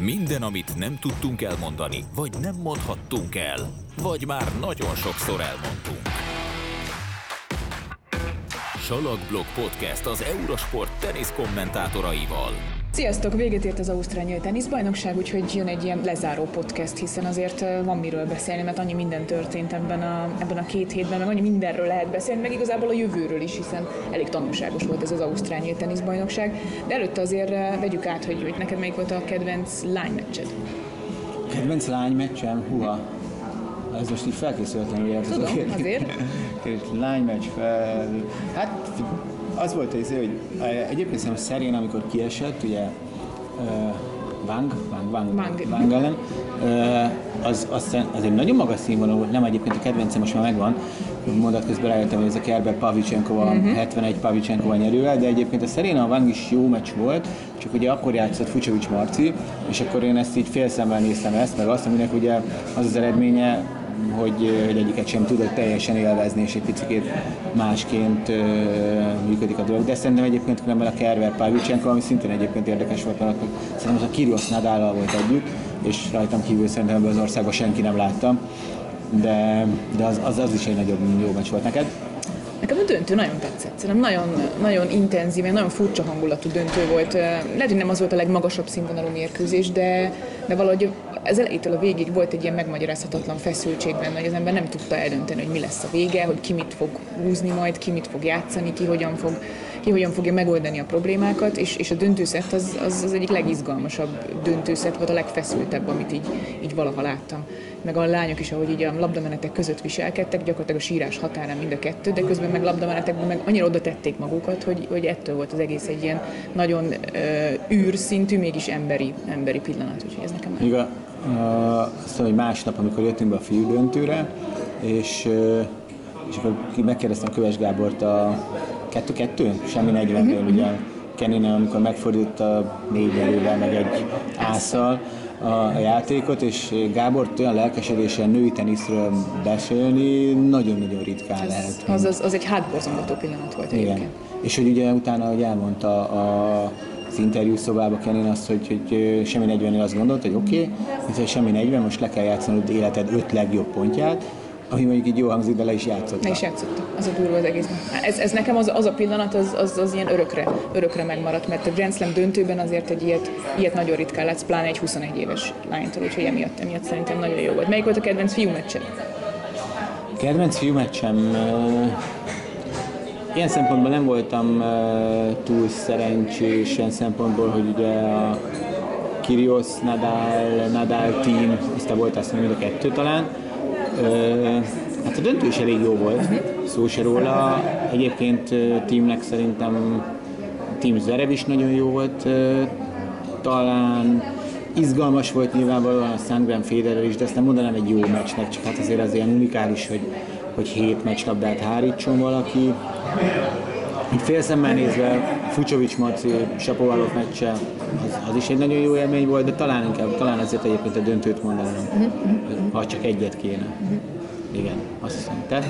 Minden, amit nem tudtunk elmondani, vagy nem mondhattunk el, vagy már nagyon sokszor elmondtunk. Salakblog Podcast az Eurosport tenisz kommentátoraival. Sziasztok! Véget ért az Ausztrál Nyílt Teniszbajnokság, úgyhogy jön egy ilyen lezáró podcast, hiszen azért van miről beszélni, mert annyi minden történt ebben a, ebben a két hétben, meg annyi mindenről lehet beszélni, meg igazából a jövőről is, hiszen elég tanulságos volt ez az Ausztrál Nyílt Teniszbajnokság. De előtte azért vegyük át, hogy, hogy neked melyik volt a kedvenc lánymeccsed? Kedvenc lánymeccsem? Huha, ez most így felkészültem, ugye? Tudom, azért. Lánymeccs fel... Hát az volt az, hogy egyébként szerintem Szerén, amikor kiesett, ugye uh, Wang, Wang, Wang, Wang. Wang ellen, az, az, az egy nagyon magas színvonal volt, nem egyébként a kedvencem most már megvan, mondat közben rájöttem, hogy ez a Kerber Pavicsenkova, uh-huh. 71 Pavicsenkova nyerővel, de egyébként a Szeréna a Wang is jó meccs volt, csak ugye akkor játszott Fucsovics Marci, és akkor én ezt így félszemmel néztem ezt, meg azt, aminek ugye az az eredménye, hogy, hogy egyiket sem tudott teljesen élvezni, és egy picit másként működik a dolog. De szerintem egyébként különben a Kerber Pavlicsenko, ami szintén egyébként érdekes volt, mert szerintem az a Kirios Nadállal volt együtt, és rajtam kívül szerintem ebben az országban senki nem láttam. De, de az, az, az is egy nagyobb jó meccs volt neked. Nekem a döntő nagyon tetszett. Szerintem nagyon, nagyon intenzív, nagyon furcsa hangulatú döntő volt. Lehet, hogy nem az volt a legmagasabb színvonalú mérkőzés, de, de valahogy ez elejétől a végig volt egy ilyen megmagyarázhatatlan feszültség benne, hogy az ember nem tudta eldönteni, hogy mi lesz a vége, hogy ki mit fog húzni majd, ki mit fog játszani, ki hogyan fog ki hogyan fogja megoldani a problémákat, és, és a döntőszett az, az, az egyik legizgalmasabb döntőszett volt, a legfeszültebb, amit így, így valaha láttam. Meg a lányok is, ahogy így a labdamenetek között viselkedtek, gyakorlatilag a sírás határán mind a kettő, de közben meg labdamenetekben meg annyira oda tették magukat, hogy, hogy ettől volt az egész egy ilyen nagyon uh, űrszintű, mégis emberi, emberi pillanat, úgyhogy ez nekem. Igen, uh, hogy másnap, amikor jöttünk be a fiú döntőre, és, és akkor megkérdeztem Köves Gábort a kettő-kettő, semmi 40 nél ugye Kenine, amikor megfordult a négy erővel, meg egy ászal a játékot, és Gábor olyan lelkesedésen női teniszről beszélni nagyon-nagyon ritkán ez, lehet. Az, az, az egy hátborzongató pillanat volt Igen. egyébként. És hogy ugye utána, hogy elmondta a, az interjú szobába Kenin azt, hogy, hogy semmi 40 azt gondolt, hogy oké, okay, semmi 40, most le kell játszanod életed öt legjobb pontját, ami mondjuk így jó hangzik, de le is játszott. Le is játszott. Az a durva az egész. Ez, ez nekem az, az a pillanat, az, az, az ilyen örökre, örökre megmaradt, mert a Grand Slam döntőben azért egy ilyet, ilyet nagyon ritkán látsz, pláne egy 21 éves lánytól, úgyhogy emiatt, emiatt szerintem nagyon jó volt. Melyik volt a kedvenc fiú meccsed? Kedvenc fiú meccsem? Ilyen szempontból nem voltam túl szerencsés, ilyen szempontból, hogy ugye a Kyrgios, Nadal, Nadal team, aztán volt azt mind a kettő talán, Hát a döntő is elég jó volt, szó se róla. Egyébként teamnek szerintem Team Zerev is nagyon jó volt, talán izgalmas volt nyilvánvalóan a Sandgren Federer is, de ezt nem mondanám egy jó meccsnek, csak hát azért az ilyen unikális, hogy, hogy hét meccslabdát hárítson valaki. Így félszemmel nézve Fucsovics Marci Sapovalov meccse, az, az, is egy nagyon jó élmény volt, de talán inkább, talán azért egyébként a döntőt mondanám, ha csak egyet kéne. Igen, azt hiszem. Te?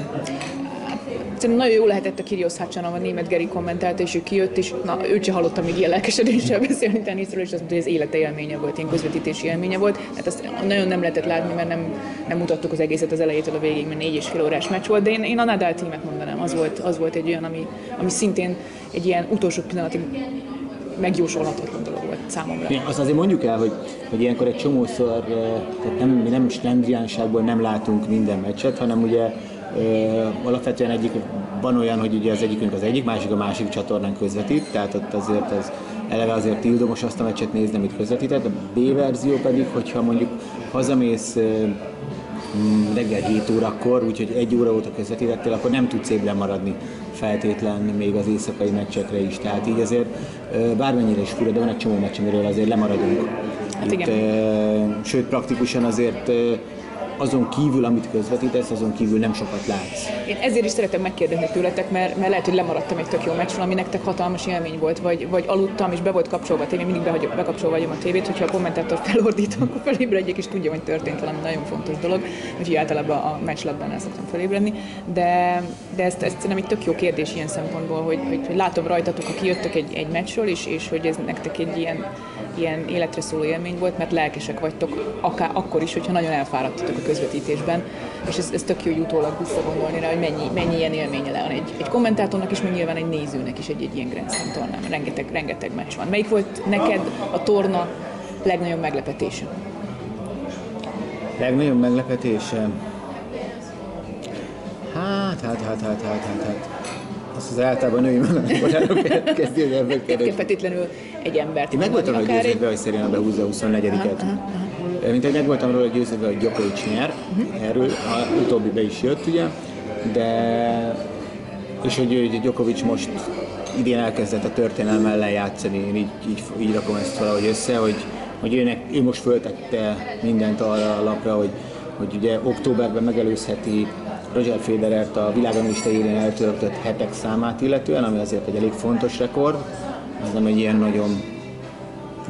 Szerintem nagyon jó lehetett a Kirios Hácsanov, a német Geri kommentálta, és ő kijött, és na, őt sem hallottam még ilyen lelkesedéssel beszélni teniszről, és azt mondta, hogy az élete élménye volt, ilyen közvetítési élménye volt. Hát azt nagyon nem lehetett látni, mert nem, nem mutattuk az egészet az elejétől a végig, mert négy és fél órás meccs volt, de én, én a Nadal tímet mondanám, az volt, az volt egy olyan, ami, ami szintén egy ilyen utolsó pillanatig megjósolhatatlan dolog volt számomra. Ja, azt azért mondjuk el, hogy, hogy ilyenkor egy csomószor, tehát nem, mi nem slendriánságból nem látunk minden meccset, hanem ugye alapvetően egyik van olyan, hogy ugye az egyikünk az egyik, másik a másik csatornán közvetít, tehát ott azért ez eleve azért tildomos azt a meccset nézni, amit közvetített, a B verzió pedig, hogyha mondjuk hazamész mm, reggel 7 órakor, úgyhogy egy óra óta közvetítettél, akkor nem tudsz ébren maradni feltétlen még az éjszakai meccsekre is. Tehát így azért bármennyire is fura, de van egy csomó meccs, amiről azért lemaradunk. Hát igen. Itt, sőt, praktikusan azért azon kívül, amit közvetítesz, azon kívül nem sokat látsz. Én ezért is szeretem megkérdezni tőletek, mert, mert lehet, hogy lemaradtam egy tök jó meccsről, ami nektek hatalmas élmény volt, vagy, vagy aludtam, és be volt kapcsolva a tévé, mindig behagyom, bekapcsolva vagyom a tévét, hogyha a kommentátor felordít, akkor felébredjek, és tudja, hogy történt valami nagyon fontos dolog, úgyhogy általában a meccslabban el szoktam felébredni, de, de ezt, ezt nem egy tök jó kérdés ilyen szempontból, hogy, hogy, hogy látom rajtatok, ha kijöttök egy, egy meccsről, és, és hogy ez nektek egy ilyen ilyen életre szóló élmény volt, mert lelkesek vagytok, akár akkor is, hogyha nagyon elfáradtatok a közvetítésben, és ez, ez tök jó, hogy utólag visszagondolni rá, hogy mennyi, mennyi ilyen élménye le egy, egy kommentátornak is, meg nyilván egy nézőnek is egy, egy ilyen Grand Slam tornán, rengeteg, rengeteg meccs van. Melyik volt neked a torna legnagyobb meglepetése? Legnagyobb meglepetése? Hát, hát, hát, hát, hát, hát, hát. Azt az általában női melankolának kezdi, hogy ebben keres. Feltétlenül egy embert. Én meg voltam róla győződve, hogy Szerena behúzza a 24-et. Mint hogy meg voltam róla győződve, hogy Djokovic nyer. Uh-huh. Erről a utóbbi be is jött, ugye. De és hogy, hogy Djokovic most idén elkezdett a történelem ellen játszani, én így, így, így rakom ezt valahogy össze, hogy, hogy őnek, ő most föltette mindent arra a lapra, hogy, hogy ugye októberben megelőzheti Roger Federert a világonista élén eltöltött hetek számát illetően, ami azért egy elég fontos rekord, ez nem egy ilyen nagyon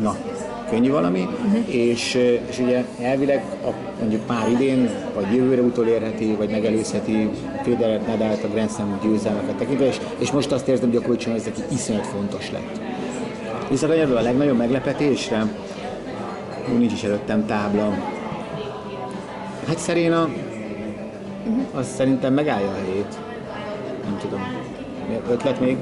na, könnyű valami, uh-huh. és, és ugye elvileg a, mondjuk pár idén, vagy jövőre utolérheti, vagy megelőzheti Federert, Nadált a Grand Slam győzelmeket tekintve, és, és most azt érzem gyakorlatilag, hogy ez neki iszonyat fontos lett. Visszakanyarodva a legnagyobb meglepetésre, nincs is előttem tábla. Hát Szeréna uh-huh. az szerintem megállja a helyét. Nem tudom. Ötlet még?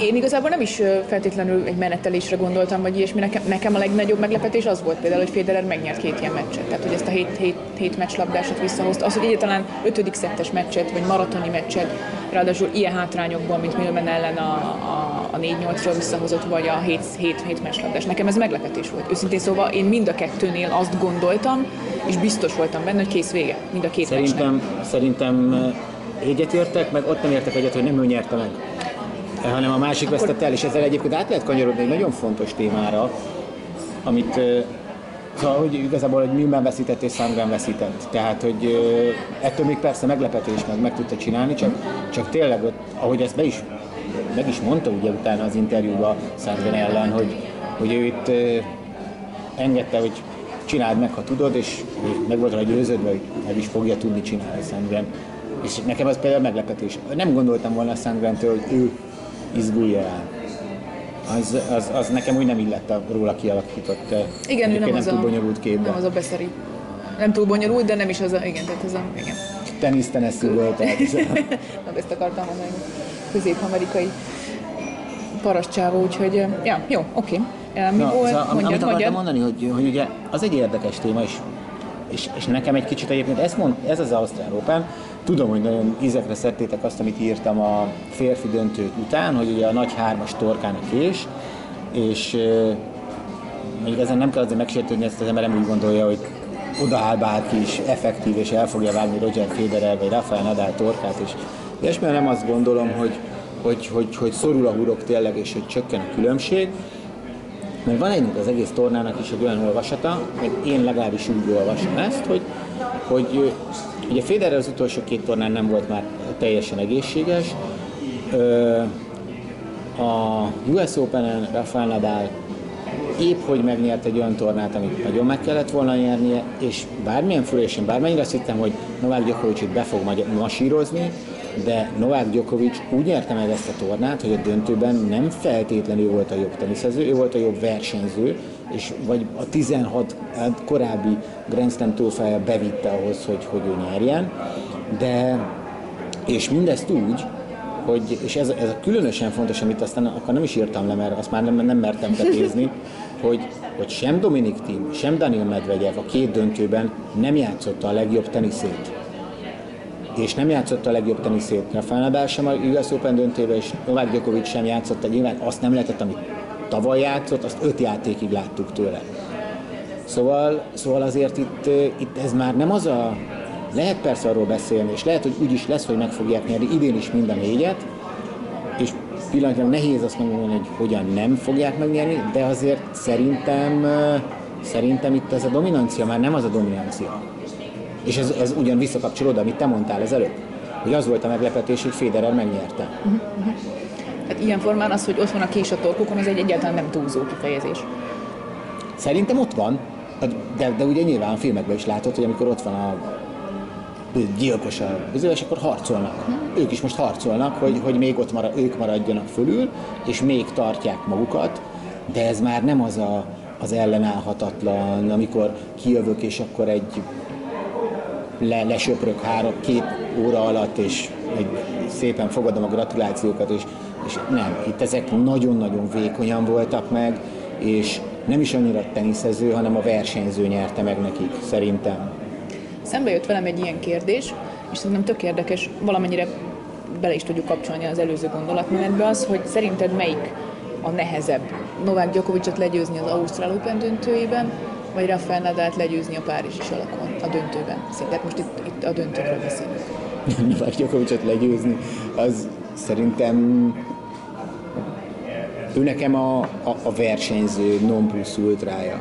Én igazából nem is feltétlenül egy menetelésre gondoltam, vagy ilyesmi. Nekem, nekem a legnagyobb meglepetés az volt például, hogy Federer megnyert két ilyen meccset. Tehát, hogy ezt a hét, hét, hét meccslabdásat visszahozta. Az, hogy egyáltalán ötödik szettes meccset, vagy maratoni meccset, ráadásul ilyen hátrányokban, mint Milben ellen a, a, a 4-8-ról visszahozott, vagy a 7, 7, 7 meccslabdás. Nekem ez meglepetés volt. Őszintén szóval én mind a kettőnél azt gondoltam, és biztos voltam benne, hogy kész vége, mind a két Szerintem, meccsnek. szerintem egyetértek, meg ott nem értek egyet, hogy nem ő nyerte meg hanem a másik Akkor... vesztett el, és ezzel egyébként át lehet kanyarodni egy nagyon fontos témára, amit Szóval, hogy igazából, hogy Milman veszített és Sandgren veszített. Tehát, hogy ettől még persze meglepetés, meg meg tudta csinálni, csak, csak tényleg, ott, ahogy ezt be is, meg is mondta ugye utána az interjúban Sandgren ellen, hogy, hogy ő itt engedte, hogy csináld meg, ha tudod, és meg volt rá győződve, hogy meg is fogja tudni csinálni Sandgren. És nekem az például meglepetés. Nem gondoltam volna Sandgren-től, hogy ő izgulja el. Az, az, az, nekem úgy nem illett a róla kialakított, igen, ő nem, nem az túl bonyolult képben. Nem az a beszeri. Nem túl bonyolult, de nem is az a, igen, tehát ez a, igen. Tenisz teneszű volt. Na, ezt akartam mondani, közép-amerikai parasztcsávó, úgyhogy, ja, jó, oké. Okay. Mi Na, volt? Szóval, mondjad, amit akartam mondani, hogy, hogy ugye az egy érdekes téma, és, és, és nekem egy kicsit egyébként ez, mond, ez az Ausztrál Open, Tudom, hogy nagyon ízekre szedtétek azt, amit írtam a férfi döntőt után, hogy ugye a nagy hármas torkán a és még ezen nem kell azért megsértődni, ezt az ember nem úgy gondolja, hogy odaáll bárki is effektív, és el fogja vágni Roger Federer vagy Rafael Nadal torkát, és ilyesmilyen nem azt gondolom, hogy, hogy, hogy, hogy szorul a hurok tényleg, és hogy csökken a különbség, mert van egy az egész tornának is egy olyan olvasata, hogy én legalábbis úgy olvasom ezt, hogy, hogy Ugye Federer az utolsó két tornán nem volt már teljesen egészséges. A US Open-en Rafael Nadal épp hogy megnyert egy olyan tornát, amit nagyon meg kellett volna nyernie, és bármilyen furcsa, bármennyire azt hittem, hogy Novák Djokovic itt be fog masírozni, de Novák Djokovic úgy nyerte meg ezt a tornát, hogy a döntőben nem feltétlenül volt a jobb teniszező, ő volt a jobb versenyző, és vagy a 16 hát korábbi Grand Slam trófeája bevitte ahhoz, hogy, hogy ő nyerjen, de és mindezt úgy, hogy, és ez, ez különösen fontos, amit aztán akkor nem is írtam le, mert azt már nem, nem mertem tetézni, hogy, hogy sem Dominik Thiem, sem Daniel Medvegyev a két döntőben nem játszotta a legjobb teniszét. És nem játszotta a legjobb teniszét. Rafael Nadal sem a US Open döntőben, és Novák Djokovic sem játszotta. Nyilván azt nem lehetett, amit tavaly játszott, azt öt játékig láttuk tőle. Szóval, szóval azért itt, itt ez már nem az a... Lehet persze arról beszélni, és lehet, hogy úgy is lesz, hogy meg fogják nyerni idén is mind a négyet, és pillanatnyilag nehéz azt mondani, hogy hogyan nem fogják megnyerni, de azért szerintem, szerintem itt ez a dominancia már nem az a dominancia. És ez, ez ugyan visszakapcsol oda, amit te mondtál az előbb, hogy az volt a meglepetés, hogy Federer megnyerte. Uh-huh. Hát ilyen formán az, hogy ott van a kés a torkukon, az egy egyáltalán nem túlzó kifejezés. Szerintem ott van, de, de ugye nyilván filmekben is látod, hogy amikor ott van a gyilkos a és akkor harcolnak. Hmm. Ők is most harcolnak, hogy, hogy még ott marad, ők maradjanak fölül, és még tartják magukat, de ez már nem az a az ellenállhatatlan, amikor kijövök, és akkor egy le, lesöprök három, két óra alatt, és egy szépen fogadom a gratulációkat, és, és nem, itt ezek nagyon-nagyon vékonyan voltak meg, és nem is annyira teniszező, hanem a versenyző nyerte meg nekik, szerintem. Szembe jött velem egy ilyen kérdés, és szerintem tök érdekes, valamennyire bele is tudjuk kapcsolni az előző gondolatmenetbe az, hogy szerinted melyik a nehezebb? Novák Gyokovicsot legyőzni az Ausztrál Open döntőjében, vagy Rafael Nadalt legyőzni a Párizsi salakon a döntőben? Szerinted most itt, itt a döntőkről beszélünk. Novák Gyokovicsot legyőzni, az szerintem ő nekem a, a, a versenyző non plus ultrája.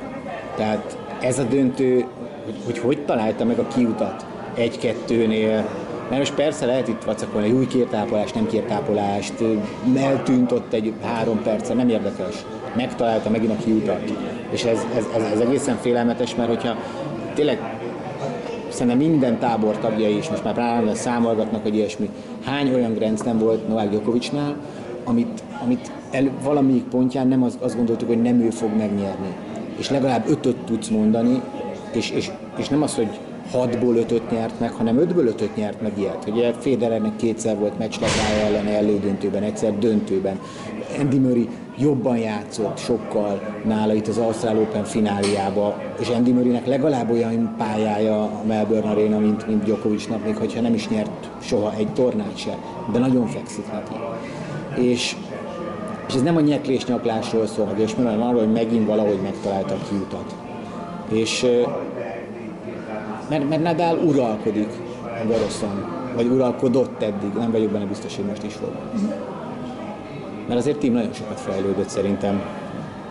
Tehát ez a döntő, hogy, hogy hogy találta meg a kiutat egy-kettőnél, mert most persze lehet itt vacakolni, hogy új kértápolás, nem kértápolást, eltűnt ott egy három perce, nem érdekes. Megtalálta megint a kiutat. És ez, ez, ez, ez egészen félelmetes, mert hogyha tényleg szerintem minden tábor tagjai is most már rá számolgatnak, hogy ilyesmi. Hány olyan Grand nem volt Novák Djokovicnál, amit, amit el, valamelyik pontján nem az, azt gondoltuk, hogy nem ő fog megnyerni. És legalább ötöt tudsz mondani, és, és, és nem az, hogy hatból ötöt nyert meg, hanem ötből ötöt nyert meg ilyet. Ugye Federernek kétszer volt meccslabdája ellen elődöntőben, egyszer döntőben. Andy Murray jobban játszott sokkal nála itt az Ausztrál Open fináliába, és Andy Murraynek legalább olyan pályája a Melbourne Arena, mint, mint Djokovicnak, még hogyha nem is nyert soha egy tornát se, de nagyon fekszik neki. És, és ez nem a nyeklés nyaklásról szól, és hanem arról, hogy megint valahogy megtalálta a kiutat. És mert, mert Nadal uralkodik a Garoszon, vagy uralkodott eddig, nem vagyok benne biztos, hogy most is fog. Mert azért Tim nagyon sokat fejlődött szerintem,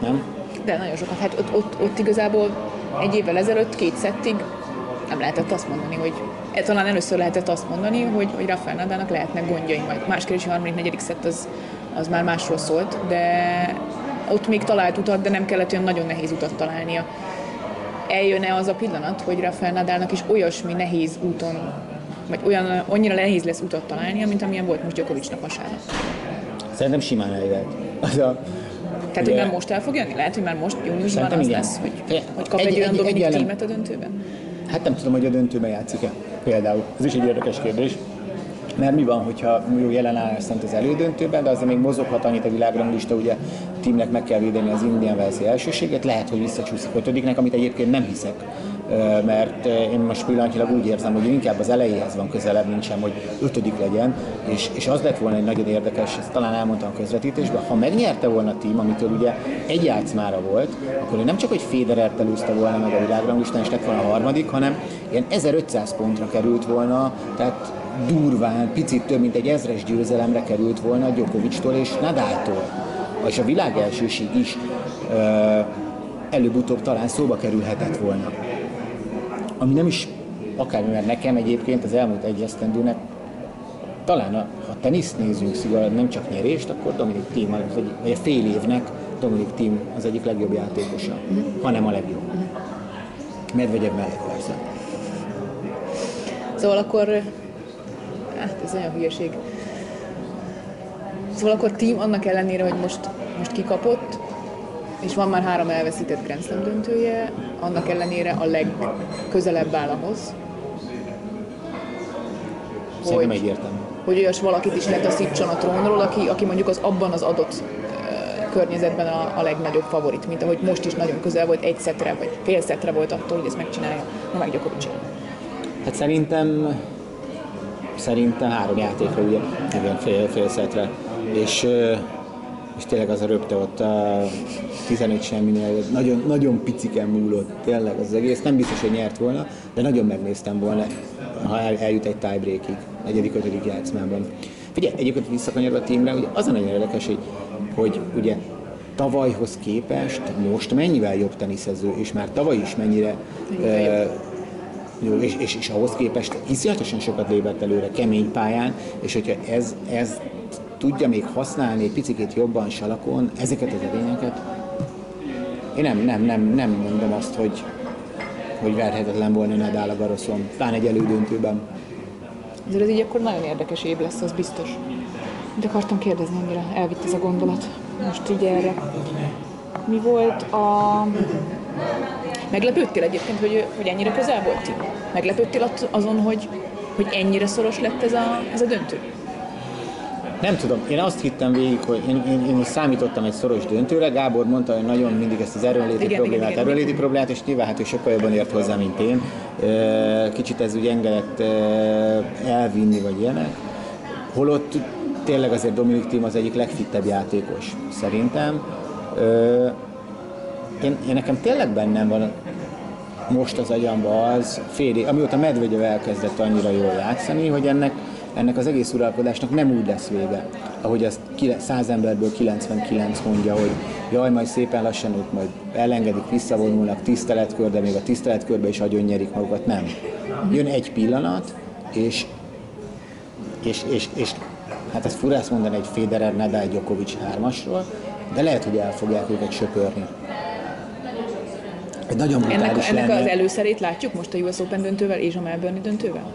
nem? De nagyon sokat. Hát ott, ott, ott igazából egy évvel ezelőtt, két szettig nem lehetett azt mondani, hogy e, talán először lehetett azt mondani, hogy, hogy Rafael Nadalnak lehetnek gondjai majd. Más kérdés, a harmadik, negyedik szett az, az már másról szólt, de ott még talált utat, de nem kellett olyan nagyon nehéz utat találnia eljön-e az a pillanat, hogy Rafael Nadalnak is olyasmi nehéz úton, vagy olyan, annyira nehéz lesz utat találnia, mint amilyen volt most Djokovicnak vasárnap? Szerintem simán eljöhet. Az a, tehát, hogy már most el fog jönni? Lehet, hogy már most júniusban az igen. lesz, hogy, hogy kap egy, egy olyan egy, Dominik egy tímet a döntőben? Hát nem tudom, hogy a döntőben játszik-e például. Ez is egy érdekes kérdés. Mert mi van, hogyha jó jelen áll az elődöntőben, de azért még mozoghat annyit a világranglista, ugye tímnek meg kell védeni az Indian Wells elsőséget, lehet, hogy visszacsúszik ötödiknek, amit egyébként nem hiszek mert én most pillanatilag úgy érzem, hogy inkább az elejéhez van közelebb, mint sem, hogy ötödik legyen, és, és az lett volna egy nagyon érdekes, ezt talán elmondtam a közvetítésben, ha megnyerte volna a tím, amitől ugye egy játszmára volt, akkor nem csak, hogy Federert előzte volna meg a világranglistán, és lett volna a harmadik, hanem ilyen 1500 pontra került volna, tehát durván, picit több, mint egy ezres győzelemre került volna Djokovictól és Nadáltól. És a világ elsőség is előbb-utóbb talán szóba kerülhetett volna. Ami nem is akármi, mert nekem egyébként az elmúlt egy esztendőnek talán a, ha teniszt nézünk szigorúan, nem csak nyerést, akkor Dominik Thiem, az egyik, vagy a fél évnek Dominik Thiem az egyik legjobb játékosa, uh-huh. hanem a legjobb. Uh-huh. Medvegyev mellett persze. Szóval akkor, hát ez olyan hülyeség. Szóval akkor Team annak ellenére, hogy most, most kikapott, és van már három elveszített Grand Slam döntője, annak ellenére a legközelebb áll ahhoz, Szerintem hogy, egyértelmű. Hogy olyas valakit is letaszítson a trónról, aki, aki mondjuk az abban az adott környezetben a, a legnagyobb favorit, mint ahogy most is nagyon közel volt egy szetre, vagy fél szetre volt attól, hogy ezt megcsinálja Novák Djokovic. Hát szerintem szerintem három játékra, ugye, igen, fél, fél szetre. És, és tényleg az a röpte ott a 15 semminél, nagyon, nagyon piciken múlott, tényleg az egész. Nem biztos, hogy nyert volna, de nagyon megnéztem volna, ha el, eljut egy tiebreakig, negyedik, ötödik játszmában. Figyelj, egyébként visszakanyarva a tímre, ugye az a nagyon érdekes, hogy, hogy ugye tavalyhoz képest most mennyivel jobb teniszező, és már tavaly is mennyire jó, és, és, és ahhoz képest iszonyatosan sokat lépett előre kemény pályán, és hogyha ez, ez tudja még használni egy picit jobban salakon ezeket az edényeket, én nem, nem, nem, nem mondom azt, hogy, hogy verhetetlen volna Nadal a Garoszon, talán egy elődöntőben. Ez így akkor nagyon érdekes év lesz, az biztos. De akartam kérdezni, amire elvitt ez a gondolat. Most így erre. mi volt a... Meglepődtél egyébként, hogy, hogy ennyire közel volt? Meglepődtél azon, hogy, hogy ennyire szoros lett ez a, ez a döntő? Nem tudom, én azt hittem végig, hogy én, én, én számítottam egy szoros döntőre, Gábor mondta, hogy nagyon mindig ezt az erőnléti igen, problémát, igen, erőnléti igen. problémát, és nyilván hát ő sokkal jobban ért hozzá, mint én. Kicsit ez úgy engedett elvinni, vagy ilyenek. Holott tényleg azért Dominik Tim az egyik legfittebb játékos, szerintem. Én, én nekem tényleg bennem van most az agyamba az, fél, amióta Medvegyev elkezdett annyira jól játszani, hogy ennek ennek az egész uralkodásnak nem úgy lesz vége, ahogy azt 100 emberből 99 mondja, hogy jaj, majd szépen lassan ők majd elengedik, visszavonulnak tiszteletkör, de még a tiszteletkörbe is agyon nyerik magukat. Nem. Jön egy pillanat, és, és, és, és hát ezt furász mondani egy Federer, Nadal, Djokovic hármasról, de lehet, hogy el fogják őket söpörni. Egy nagyon ennek, ennek az előszerét látjuk most a US Open döntővel és a Melbourne döntővel?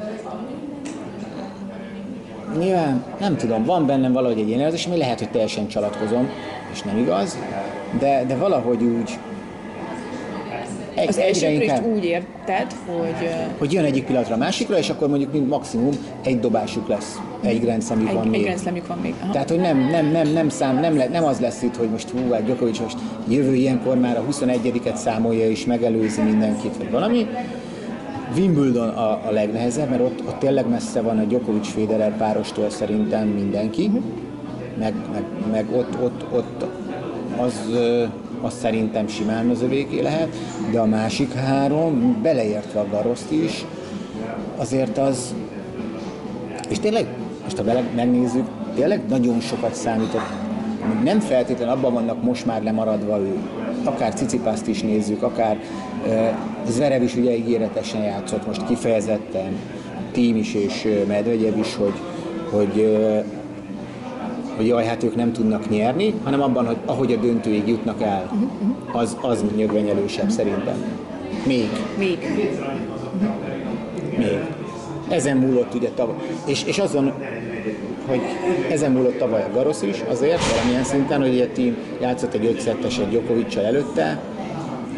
Nyilván nem tudom, van bennem valahogy egy ilyen érzés, ami lehet, hogy teljesen csalatkozom, és nem igaz, de, de valahogy úgy egy, az első inkább, úgy érted, hogy... Hogy jön egyik pillanatra a másikra, és akkor mondjuk maximum egy dobásuk lesz, egy grenzlemük van még. Egy van még. Aha. Tehát, hogy nem, nem, nem, nem, szám, nem, le, nem az lesz itt, hogy most hú, hát Gyokovics most jövő ilyenkor már a 21-et számolja és megelőzi mindenkit, vagy valami, Wimbledon a, a legnehezebb, mert ott, ott tényleg messze van a Djokovic Federer párostól szerintem mindenki, meg, meg, meg ott, ott, ott az, az szerintem simán az övéké lehet, de a másik három, beleértve a Garoszt is, azért az, és tényleg, most ha bele megnézzük, tényleg nagyon sokat számított, nem feltétlenül abban vannak most már lemaradva ő, akár Cicipászt is nézzük, akár Zverev is ugye ígéretesen játszott, most kifejezetten Tím is és Medvegyev is, hogy, hogy hogy jaj, hát ők nem tudnak nyerni, hanem abban, hogy ahogy a döntőig jutnak el, az, az nyögvenyelősebb szerintem. Még. Még. Még. Ezen múlott ugye tavaly. És, és azon, hogy ezen múlott tavaly a Garosz is, azért valamilyen szinten, hogy a tím játszott egy 5 egy djokovic előtte,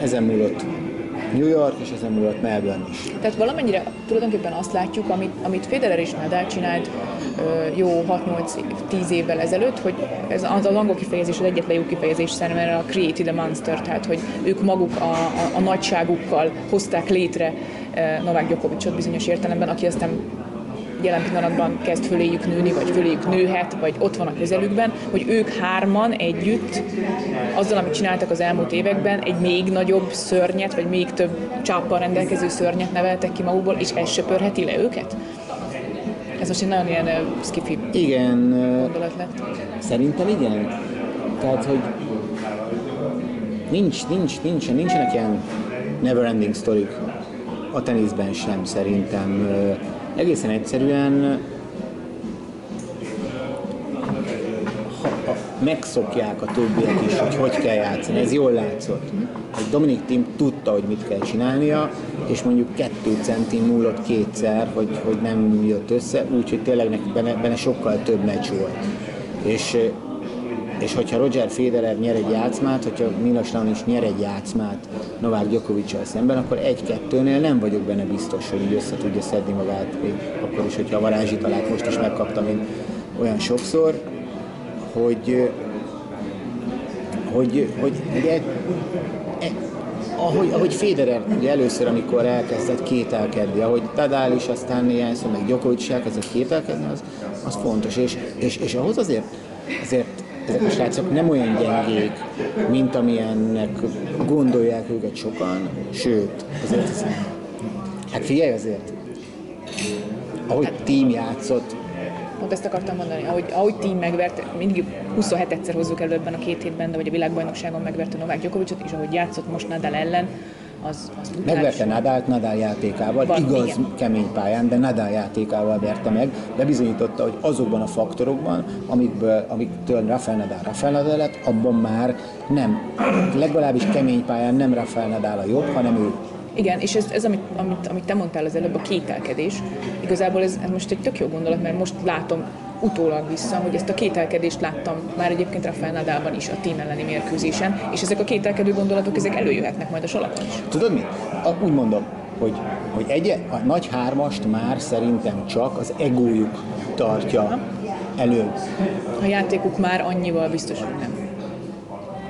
ezen múlott New York, és ezen múlott Melbourne is. Tehát valamennyire tulajdonképpen azt látjuk, amit, amit Federer és Nadal csinált jó 6-8-10 évvel ezelőtt, hogy ez az, az angol kifejezés az egyetlen jó kifejezés számomra a created a monster, tehát hogy ők maguk a, a, a nagyságukkal hozták létre Novák Djokovicot bizonyos értelemben, aki aztán jelen pillanatban kezd föléjük nőni, vagy föléjük nőhet, vagy ott van a közelükben, hogy ők hárman együtt, azzal, amit csináltak az elmúlt években, egy még nagyobb szörnyet, vagy még több csáppal rendelkező szörnyet neveltek ki magukból, és ez söpörheti le őket? Ez most egy nagyon ilyen uh, skifi igen, gondolat lett. Szerintem igen. Tehát, hogy nincs, nincs, nincs, nincsenek ilyen never ending sztorik a teniszben sem szerintem. Egészen egyszerűen ha, megszokják a többiek is, hogy hogy kell játszani. Ez jól látszott. Hogy Dominik Tim tudta, hogy mit kell csinálnia, és mondjuk kettő centi múlott kétszer, hogy, hogy nem jött össze, úgyhogy tényleg benne, benne sokkal több meccs volt. És és hogyha Roger Federer nyer egy játszmát, hogyha Milos is nyer egy játszmát Novák djokovic szemben, akkor egy-kettőnél nem vagyok benne biztos, hogy így össze tudja szedni magát, még akkor is, hogyha a varázsitalát most is megkaptam én olyan sokszor, hogy hogy, hogy ugye, e, ahogy, ahogy Federer ugye először, amikor elkezdett kételkedni, ahogy Tadál is, aztán szó, meg Djokovic is elkezdett kételkedni, az, az fontos, és, és, és ahhoz azért, azért ezek a srácok nem olyan gyengék, mint amilyennek gondolják őket sokan, sőt, azért hiszem. Hát figyelj azért, ahogy tím játszott, Pont ezt akartam mondani, ahogy, ahogy tím megvert, mindig 27 egyszer hozzuk elő ebben a két hétben, de vagy a világbajnokságon megverte Novák Gyokovicsot, és ahogy játszott most Nadal ellen, az, az Megverte Nadált Nadal játékával, Van, igaz igen. kemény pályán, de Nadal játékával verte meg, bebizonyította, hogy azokban a faktorokban, amikből, amiktől Rafael Nadal Rafael Nadal lett, abban már nem, legalábbis kemény pályán nem Rafael Nadal a jobb, hanem ő. Igen, és ez, ez amit, amit, amit te mondtál az előbb, a kételkedés, igazából ez, ez most egy tök jó gondolat, mert most látom utólag vissza, hogy ezt a kételkedést láttam már egyébként Rafael Nadalban is a tím elleni mérkőzésen, és ezek a kételkedő gondolatok, ezek előjöhetnek majd a salakon is. Tudod mi? A, úgy mondom, hogy, hogy egy, a nagy hármast már szerintem csak az egójuk tartja elő. A játékuk már annyival biztos, hogy nem.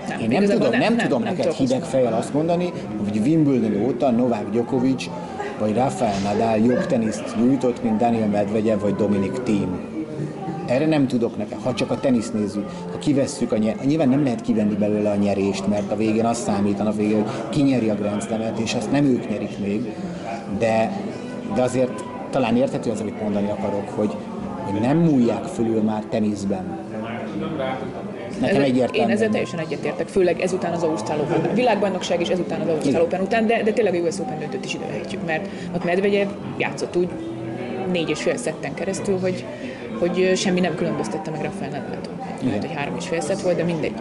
Nem, Én nem tudom, nem, nem, nem tudom nem neked hideg fejjel azt mondani, hogy Wimbledon óta Novák Djokovic vagy Rafael Nadal jobb teniszt nyújtott, mint Daniel Medvegyev vagy Dominic Thiem. Erre nem tudok nekem, ha csak a tenisz nézzük, ha kivesszük a nyer, nyilván nem lehet kivenni belőle a nyerést, mert a végén azt számítanak végén, hogy ki nyeri a Grand Slam-et, és azt nem ők nyerik még, de, de azért talán érthető az, amit mondani akarok, hogy, hogy nem múlják fölül már teniszben. Nekem egyértelmű. Én ezzel teljesen egyetértek, főleg ezután az Ausztrál Open. A világbajnokság is ezután az Ausztrál Open után, de, de tényleg a US Open döntőt is ide mert ott Medvegyev játszott úgy négy és fél szetten keresztül, hogy, hogy semmi nem különböztette meg Rafael Nadaltól. Lehet, hogy három és fél szett volt, de mindegy.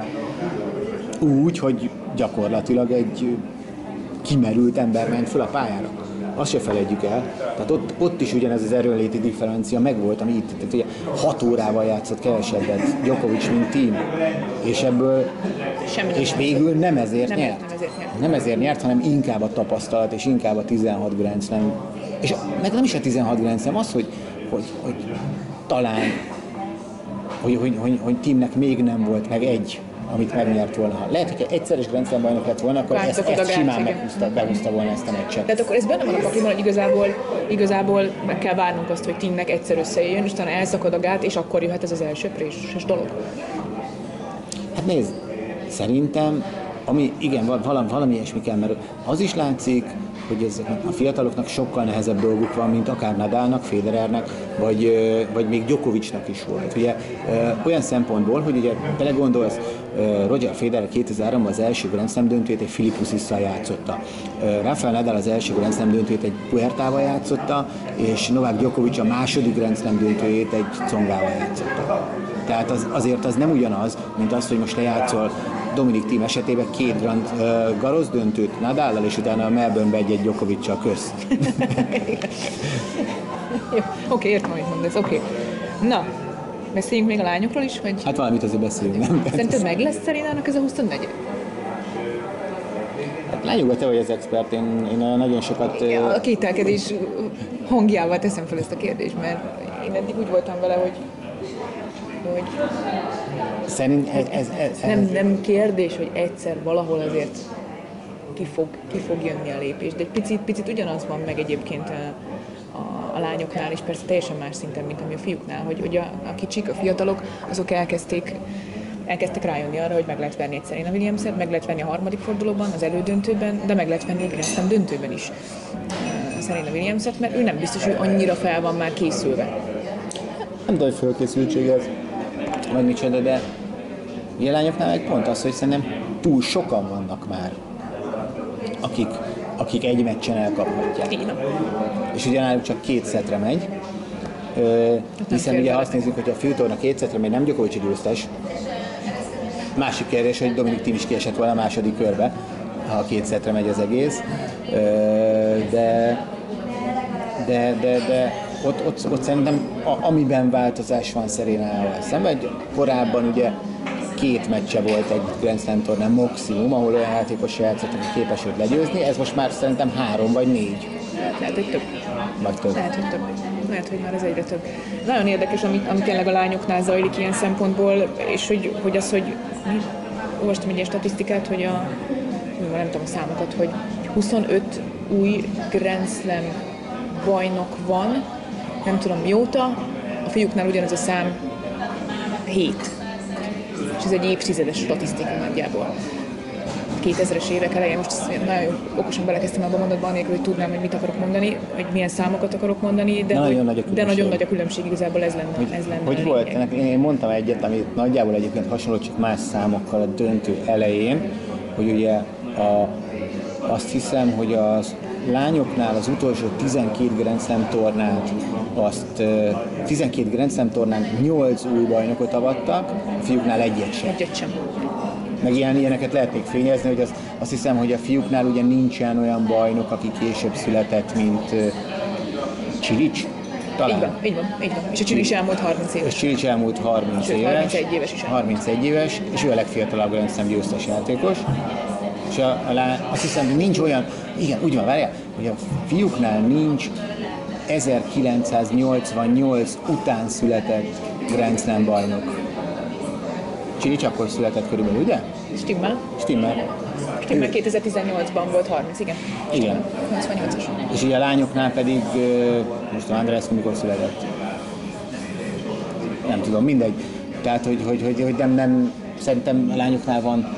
Úgy, hogy gyakorlatilag egy kimerült ember ment föl a pályára. Azt se felejtjük el. Tehát ott, ott is ugyanez az erőnléti differencia megvolt, ami itt, tehát ugye hat órával játszott kevesebbet Djokovic, mint team. És ebből, Semmi és végül nem ezért nem, nyert. Nem ezért nyert. Nem ezért nyert, hanem inkább a tapasztalat, és inkább a 16 Grand Slam. És meg nem is a 16 Grand Slam, az, hogy, hogy, hogy talán hogy, hogy, hogy, hogy teamnek még nem volt meg egy amit megnyert volna. Lehet, hogy egyszeres Grand bajnok lett volna, akkor ezt, ezt simán meghúzta, behúzta volna ezt a meccset. Tehát akkor ez benne van a pakliban, hogy igazából, igazából meg kell várnunk azt, hogy Timnek egyszer összejön, és utána elszakad a gát, és akkor jöhet ez az első préses dolog. Hát nézd, szerintem, ami, igen, valami, valami ilyesmi kell, mert az is látszik, hogy ezeknek a fiataloknak sokkal nehezebb dolguk van, mint akár Nadalnak, Federernek, vagy, vagy még Djokovicnak is volt. Ugye olyan szempontból, hogy ugye belegondolsz, Roger Federer 2003-ban az első Grand Slam döntőt egy Filippusisszal játszotta. Rafael Nadal az első Grand Slam döntőt egy Puertával játszotta, és Novák Djokovic a második Grand Slam döntőjét egy Congával játszotta. Tehát az, azért az nem ugyanaz, mint az, hogy most te játszol Dominik Tím esetében két Grand uh, Garros döntőt Nadállal, és utána a Melbourne-be egy-egy Djokovic-sal közt. Jó, oké, értem, amit mondasz, oké. Na, beszéljünk még a lányokról is, vagy? Hát valamit azért beszéljünk, nem? Szerinted meg lesz Szerinának ez a 24 Hát lányokban te vagy az expert, én, én nagyon sokat... Ja, a kételkedés hangjával teszem fel ezt a kérdést, mert én eddig úgy voltam vele, hogy hogy Szerint ez, ez, ez, ez, nem, nem kérdés, hogy egyszer valahol azért ki fog, ki fog jönni a lépés, de egy picit, picit ugyanaz van meg egyébként a, a, a lányoknál, és persze teljesen más szinten, mint ami a fiúknál, hogy, hogy a, a kicsik, a fiatalok, azok elkezdték elkezdtek rájönni arra, hogy meg lehet venni egy Serena williams meg lehet venni a harmadik fordulóban, az elődöntőben, de meg lehet venni egy Grand döntőben is a Serena williams mert ő nem biztos, hogy annyira fel van már készülve. Nem tudom, hogy fölkészültség ez, vagy micsoda, de jelányoknál meg pont az, hogy szerintem túl sokan vannak már, akik, akik egy meccsen elkaphatják. És ugye náluk csak két szetre megy, Ö, hiszen ugye azt nézzük, hogy a főtorna két szetre megy, nem Gyokovics győztes. Másik kérdés, hogy Dominik Tim is kiesett volna a második körbe, ha a két szetre megy az egész. De, de, de, de ott, ott, ott szerintem a, amiben változás van Szerénával szemben, korábban ugye két meccse volt egy Grand Slam tornán maximum, ahol olyan játékos játszott, aki képes őt legyőzni, ez most már szerintem három vagy négy. Lehet, hogy több. Vagy több. Lehet, hogy több. Lehet, hogy már ez egyre több. Nagyon érdekes, ami, ami tényleg a lányoknál zajlik ilyen szempontból, és hogy, hogy az, hogy olvastam egy ilyen statisztikát, hogy a, nem tudom a számokat, hogy 25 új Grand Slam bajnok van, nem tudom mióta, a fiúknál ugyanaz a szám. 7 és ez egy évtizedes statisztika nagyjából. 2000-es évek elején, most nagyon okosan belekezdtem abba mondatba, anélkül, hogy tudnám, hogy mit akarok mondani, hogy milyen számokat akarok mondani, de, nagyon, nagy a de nagyon nagy a különbség, igazából ez lenne, hogy, ez lenne Hogy volt? Ennek én mondtam egyet, amit nagyjából egyébként hasonló, csak más számokkal a döntő elején, hogy ugye a, azt hiszem, hogy az lányoknál az utolsó 12 Grand Slam tornát, azt 12 Grand Slam tornán 8 új bajnokot avattak, a fiúknál egyet sem. Egyet sem. Meg ilyen, ilyeneket lehet még fényezni, hogy az, azt hiszem, hogy a fiúknál ugye nincsen olyan bajnok, aki később született, mint Csilics, Talán. Így van, így van, így van. És a Csili is elmúlt 30 éves. És Csilics elmúlt 30 Sőt, éves. 31 éves is. 31 éves, és ő a legfiatalabb Grand Slam győztes játékos. A, a, lá- azt hiszem, hogy nincs olyan, igen, úgy van, várjál, hogy a fiúknál nincs 1988 után született Grand Slam bajnok. Csilics akkor született körülbelül, ugye? Stimmel. Stimmel. Stimmel 2018-ban volt 30, igen. Igen. 88-as. És így a lányoknál pedig, most a András mikor született? Nem tudom, mindegy. Tehát, hogy, hogy, hogy, hogy nem, nem, szerintem a lányoknál van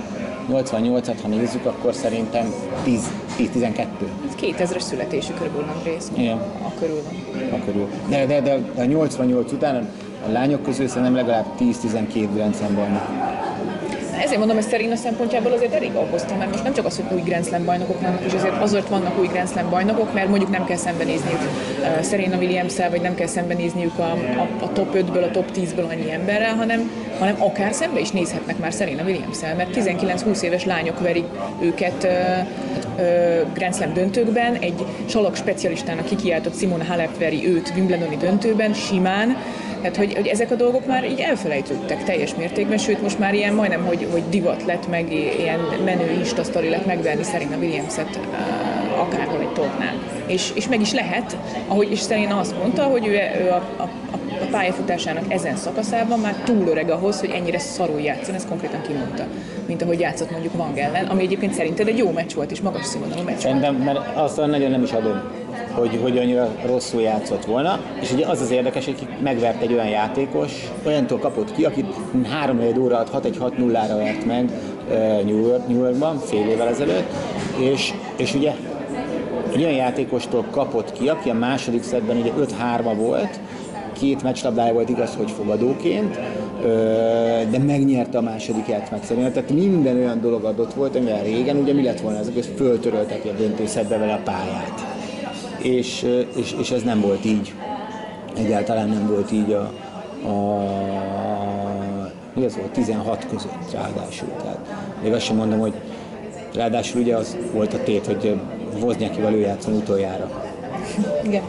88-at, ha nézzük, akkor szerintem 10, 10-12. Ez 2000-es születésű körülbelül Andrész. Igen. A körül van. A körül. De, de, de, de a 88 után a lányok közül szerintem legalább 10-12 Grand Slam bajnok. Ezért mondom, hogy Szerina szempontjából azért elég aggóztam, mert most nem csak az, hogy új Grand Slam bajnokok vannak, és azért azért vannak új Grand Slam bajnokok, mert mondjuk nem kell szembenézniük uh, Serena williams vagy nem kell szembenézniük a, a, a top 5-ből, a top 10-ből annyi emberrel, hanem, hanem akár szembe is nézhetnek már Serena williams mert 19-20 éves lányok verik őket uh, uh, Grand Slam döntőkben, egy salak specialistának kikiáltott Simona Halep veri őt Wimbledoni döntőben, simán, tehát, hogy, hogy ezek a dolgok már így elfelejtődtek teljes mértékben, sőt most már ilyen majdnem, hogy, hogy divat lett, meg ilyen menő insta sztori lett megverni Serena Williams-et uh, akárhol egy tornán. És, és meg is lehet, ahogy is Serena azt mondta, hogy ő, ő a, a, a pályafutásának ezen szakaszában már túl öreg ahhoz, hogy ennyire szarul játszon, ezt konkrétan kimondta, mint ahogy játszott mondjuk Van ellen, ami egyébként szerinted egy jó meccs volt, és magas színvonalú meccs. Szerintem, mert azt nagyon nem is adom, hogy, hogy annyira rosszul játszott volna. És ugye az az érdekes, hogy megvert egy olyan játékos, olyantól kapott ki, akit 3 óra alatt 6-1-6-0-ra vert meg New, York, New Yorkban fél évvel ezelőtt, és, és ugye egy olyan játékostól kapott ki, aki a második szedben ugye 5-3 volt, két meccslabdája volt igaz, hogy fogadóként, de megnyerte a második játszmát szerintem. Tehát minden olyan dolog adott volt, amivel régen ugye mi lett volna ezek, hogy föltöröltek a döntőszedbe vele a pályát. És, és, és ez nem volt így. Egyáltalán nem volt így a, a mi az volt, 16 között ráadásul. Tehát még azt sem mondom, hogy ráadásul ugye az volt a tét, hogy Wozniakival ő játszon utoljára. Igen.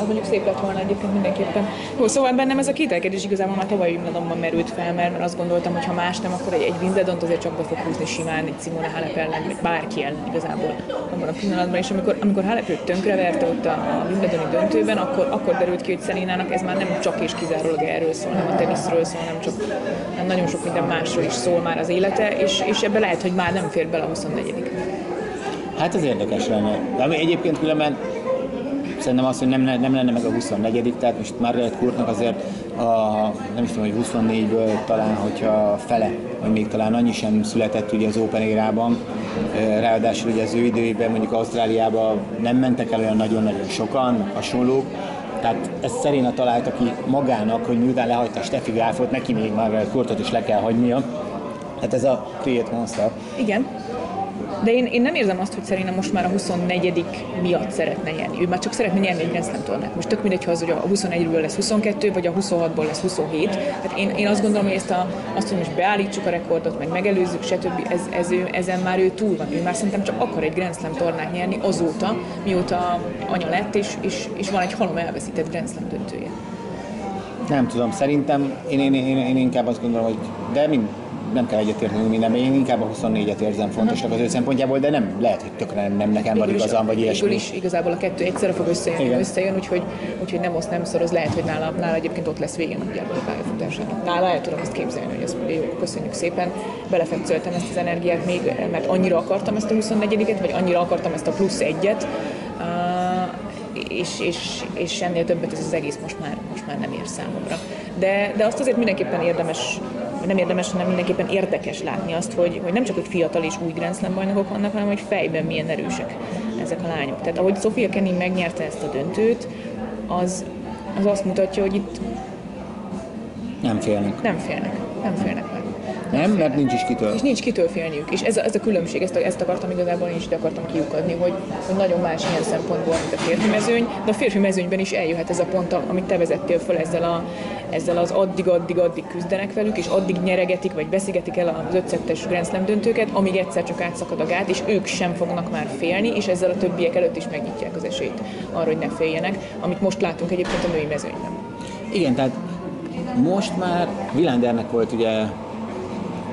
Az mondjuk szép lett volna egyébként mindenképpen. Jó, szóval bennem ez a kételkedés igazából már tavaly Wimbledonban merült fel, mert, mert azt gondoltam, hogy ha más nem, akkor egy, egy Wimbledont azért csak be fog húzni simán, egy Simona Halep ellen, vagy bárki ellen igazából abban a pillanatban, és amikor, amikor Halep őt tönkreverte ott a, a Wimbledoni döntőben, akkor, akkor derült ki, hogy Szerinának ez már nem csak és kizárólag erről szól, nem a teniszről szól, nem csak nem nagyon sok minden másról is szól már az élete, és, és ebbe lehet, hogy már nem fér bele a 24 Hát ez érdekes lenne. De ami egyébként különben szerintem az, hogy nem, nem lenne meg a 24 tehát most Margaret Courtnak azért a, nem is tudom, hogy 24-ből talán, hogyha fele, vagy még talán annyi sem született ugye az Open érában, ráadásul ugye az ő időjében mondjuk Ausztráliában nem mentek el olyan nagyon-nagyon sokan, hasonlók, tehát ezt Szeréna találta ki magának, hogy miután lehagyta Steffi Grafot, neki még Margaret Courtot is le kell hagynia. Hát ez a Create Monster. Igen, de én, én nem érzem azt, hogy Szerina most már a 24 miatt szeretne nyerni. Ő már csak szeretne nyerni egy Grand Slam tornát. Most tök mindegy, ha az, hogy a 21-ből lesz 22, vagy a 26-ból lesz 27. Tehát én, én azt gondolom, hogy ezt a, azt, hogy most beállítsuk a rekordot, meg megelőzzük, stb. Ez, ez ő, ezen már ő túl van. Ő már szerintem csak akar egy Grand Slam tornát nyerni azóta, mióta anya lett, és, és, és van egy halom elveszített Grand Slam döntője. Nem tudom, szerintem én, én, én, én inkább azt gondolom, hogy de mind, nem kell egyetérteni mindenben, én inkább a 24-et érzem fontosnak az ő szempontjából, de nem lehet, hogy tökre nem, nem nekem van igazam, vagy ilyesmi. is igazából a kettő egyszerre fog összejönni, Igen. összejön, úgyhogy, úgyhogy nem osz, nem szoroz, lehet, hogy nála, nála egyébként ott lesz végén nagyjából a pályafutásának. Nála el tudom azt képzelni, hogy azt mondja, jó, köszönjük szépen, belefekcöltem ezt az energiát még, mert annyira akartam ezt a 24-et, vagy annyira akartam ezt a plusz egyet, és, és, és ennél többet ez az egész most már, most már nem ér számomra. De, de azt azért mindenképpen érdemes nem érdemes, hanem mindenképpen érdekes látni azt, hogy, hogy nem csak hogy fiatal és új Grand Slam bajnokok vannak, hanem hogy fejben milyen erősek ezek a lányok. Tehát ahogy Sofia Kenny megnyerte ezt a döntőt, az, az azt mutatja, hogy itt nem félnek. Nem félnek, nem félnek. Nem, mert nincs is kitől. És nincs kitől félniük. És ez a, ez a különbség, ezt, ezt akartam igazából én is ide akartam kiukadni, hogy, hogy nagyon más ilyen szempontból, mint a férfi mezőny, de a férfi mezőnyben is eljöhet ez a pont, amit te vezettél föl ezzel, a, ezzel az addig-addig-addig küzdenek velük, és addig nyeregetik, vagy beszigetik el az ötszettes Grand Slam döntőket, amíg egyszer csak átszakad a gát, és ők sem fognak már félni, és ezzel a többiek előtt is megnyitják az esélyt arra, hogy ne féljenek, amit most látunk egyébként a női mezőnyben. Igen, tehát most már Vilándernek volt ugye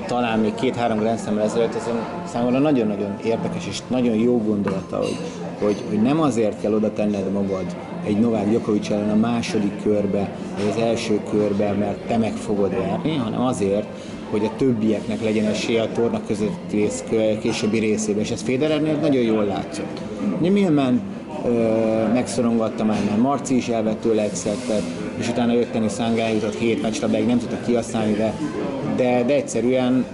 talán még két-három Grand Slam ezelőtt, ez számomra nagyon-nagyon érdekes és nagyon jó gondolata, hogy, hogy, hogy nem azért kell oda tenned magad egy Novák Djokovic ellen a második körbe, vagy az első körbe, mert te meg fogod verni, hanem azért, hogy a többieknek legyen esélye a torna között rész, későbbi részében, és ez Federernél nagyon jól látszott. Nyilván megszorongatta már, mert Marci is elvett tőle egy szettet, és utána jött Tennis Szangá, jutott hét meccslabdáig, nem tudta kihasználni, de, de, de egyszerűen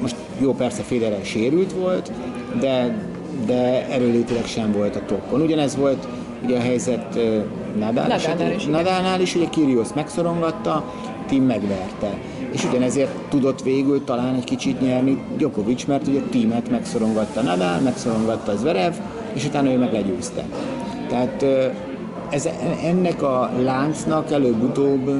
most jó, persze Federer sérült volt, de, de erőlétileg sem volt a toppon. Ugyanez volt ugye a helyzet Nadal Nadalnál is, Nadalnál is, ugye Kyrgios megszorongatta, Tim megverte. És ugyanezért tudott végül talán egy kicsit nyerni Djokovic, mert ugye Timet megszorongatta Nadal, megszorongatta Zverev, és utána ő meg legyőzte. Tehát ez, ennek a láncnak előbb-utóbb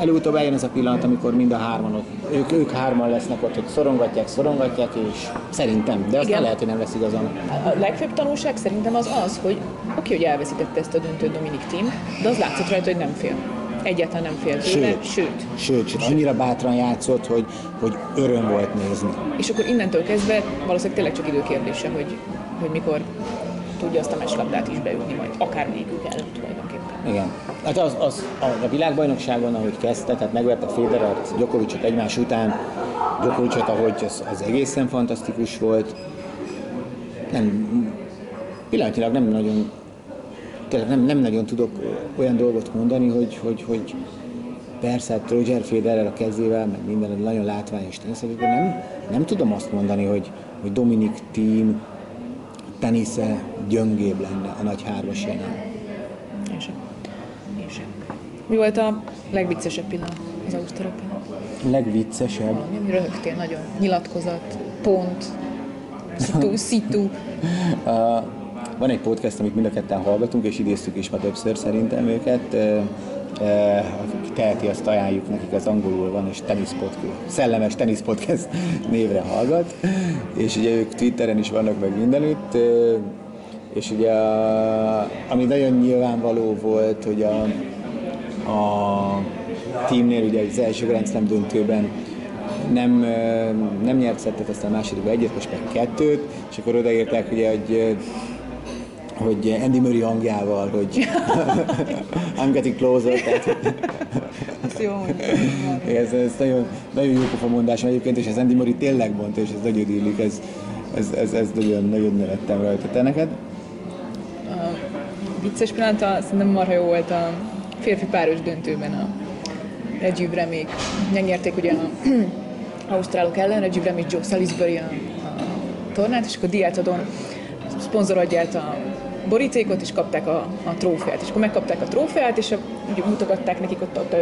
előutóbb eljön ez a pillanat, amikor mind a hárman ott, ők, ők hárman lesznek ott, hogy szorongatják, szorongatják, és szerintem, de aztán lehet, hogy nem lesz igazam. A legfőbb tanulság szerintem az az, hogy oké, hogy elveszítette ezt a döntőt Dominik Tim, de az látszott rajta, hogy nem fél. Egyáltalán nem fél tőle, Sőt. sőt. Sőt, sőt, annyira bátran játszott, hogy, hogy öröm volt nézni. És akkor innentől kezdve valószínűleg tényleg csak időkérdése, hogy, hogy mikor tudja azt a meslabdát is beütni, majd akár végük el tulajdonképpen. Igen. Hát az, az a, a világbajnokságon, ahogy kezdte, tehát megverte Federert, Djokovicot egymás után, Djokovicot, ahogy az, az egészen fantasztikus volt. Nem, pillanatilag nem nagyon, tényleg nem, nem nagyon tudok olyan dolgot mondani, hogy, hogy, hogy persze, hát Roger Federer a kezével, meg minden nagyon látványos tenisz, de nem, nem tudom azt mondani, hogy, hogy Dominik Thiem tenisze gyöngébb lenne a nagy hármas jelen. Én sem. Én sem. Mi volt a legviccesebb pillanat az Ausztrál Legviccesebb? Valami, ami röhögtél nagyon. Nyilatkozat, pont, szitu, szitu. Uh, van egy podcast, amit mind a ketten hallgatunk, és idéztük is ma többször szerintem őket. Uh, uh, akik teheti, azt ajánljuk nekik, az angolul van, és tenisz podcast, szellemes tenisz podcast névre hallgat. És ugye ők Twitteren is vannak meg mindenütt. És ugye, ami nagyon nyilvánvaló volt, hogy a, a teamnél ugye az első Grand Slam döntőben nem, nem nyert szettet, aztán a másodikban egyet, most meg kettőt, és akkor odaírták ugye, hogy hogy Andy Murray hangjával, hogy I'm getting closer, tehát jó ez, ez nagyon, nagyon jó pofa mondás egyébként, és ez Andy Murray tényleg mondta, és ez nagyon illik, ez, ez, ez, ez nagyon, nagyon nevettem rajta. Te neked? Vicces pillanata, szerintem marha jó volt a férfi páros döntőben a Reggie Bremék. Megnyerték ugye a ausztrálok ellen, Reggie Bremék Joe Salisbury a, a tornát, és akkor Diátadon szponzor adja a borítékot, és kapták a, a trófeát. És akkor megkapták a trófeát, és a, ugye mutogatták nekik ott, ott a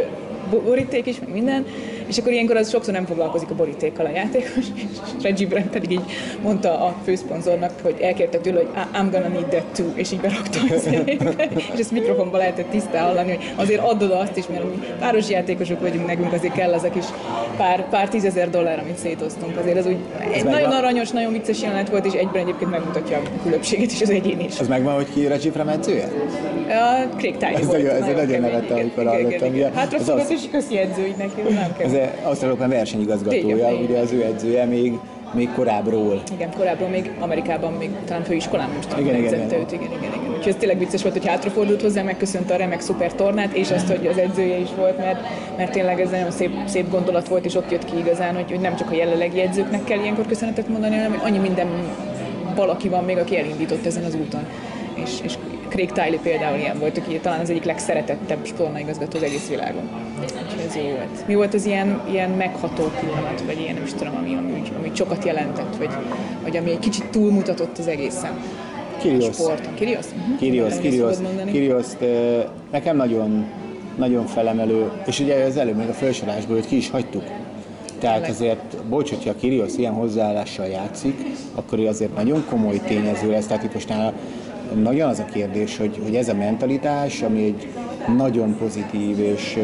boríték is, meg minden, és akkor ilyenkor az sokszor nem foglalkozik a borítékkal a játékos, és Reggie Brand pedig így mondta a főszponzornak, hogy elkérte tőle, hogy "I- I'm gonna need that too, és így berakta a és ezt mikrofonban lehetett tisztán hallani, hogy azért add oda azt is, mert mi páros játékosok vagyunk, nekünk azért kell ezek is pár, pár tízezer dollár, amit szétoztunk. Azért ez úgy egy nagyon aranyos, nagyon vicces jelenet volt, és egyben egyébként megmutatja a különbséget is az egyén is. Az megvan, hogy ki Reggie edzője? A Craig Tiley Ez nagyon- ez nagyon igen, amikor hallottam. Hátra Ez fogott, az- és köszi edző, így neki, nem kell. Ez Ausztrálokban versenyigazgatója, Igen, ugye az ő edzője még, még korábbról. Igen, korábban még Amerikában, még talán főiskolán most Igen, igen, igen. őt, igen, igen, igen. Úgyhogy ez tényleg vicces volt, hogy hátrafordult hozzá, megköszönte a remek szuper tornát, és azt, hogy az edzője is volt, mert, mert tényleg ez nagyon szép, szép gondolat volt, és ott jött ki igazán, hogy, hogy nem csak a jelenlegi edzőknek kell ilyenkor köszönetet mondani, hanem hogy annyi minden valaki van még, aki elindított ezen az úton. És, és Craig Tiley például ilyen volt, aki talán az egyik legszeretettebb tornaigazgató az egész világon. Úgyhogy ez jó volt. Mi volt az ilyen, ilyen megható pillanat, vagy ilyen nem is tudom, ami, ami, ami sokat jelentett, vagy, vagy ami egy kicsit túlmutatott az egészen? Kyrgios. Sporton. Kirios? Uh-huh. Kyrgios, szabad mondani. Kyrgios, nekem nagyon, nagyon felemelő, és ugye az előbb még a felsorásból, hogy ki is hagytuk. Tehát azért, bocs, hogyha a Kyrgios ilyen hozzáállással játszik, akkor ő azért nagyon komoly tényező lesz. Tehát itt most nála nagyon az a kérdés, hogy, hogy ez a mentalitás, ami egy nagyon pozitív, és,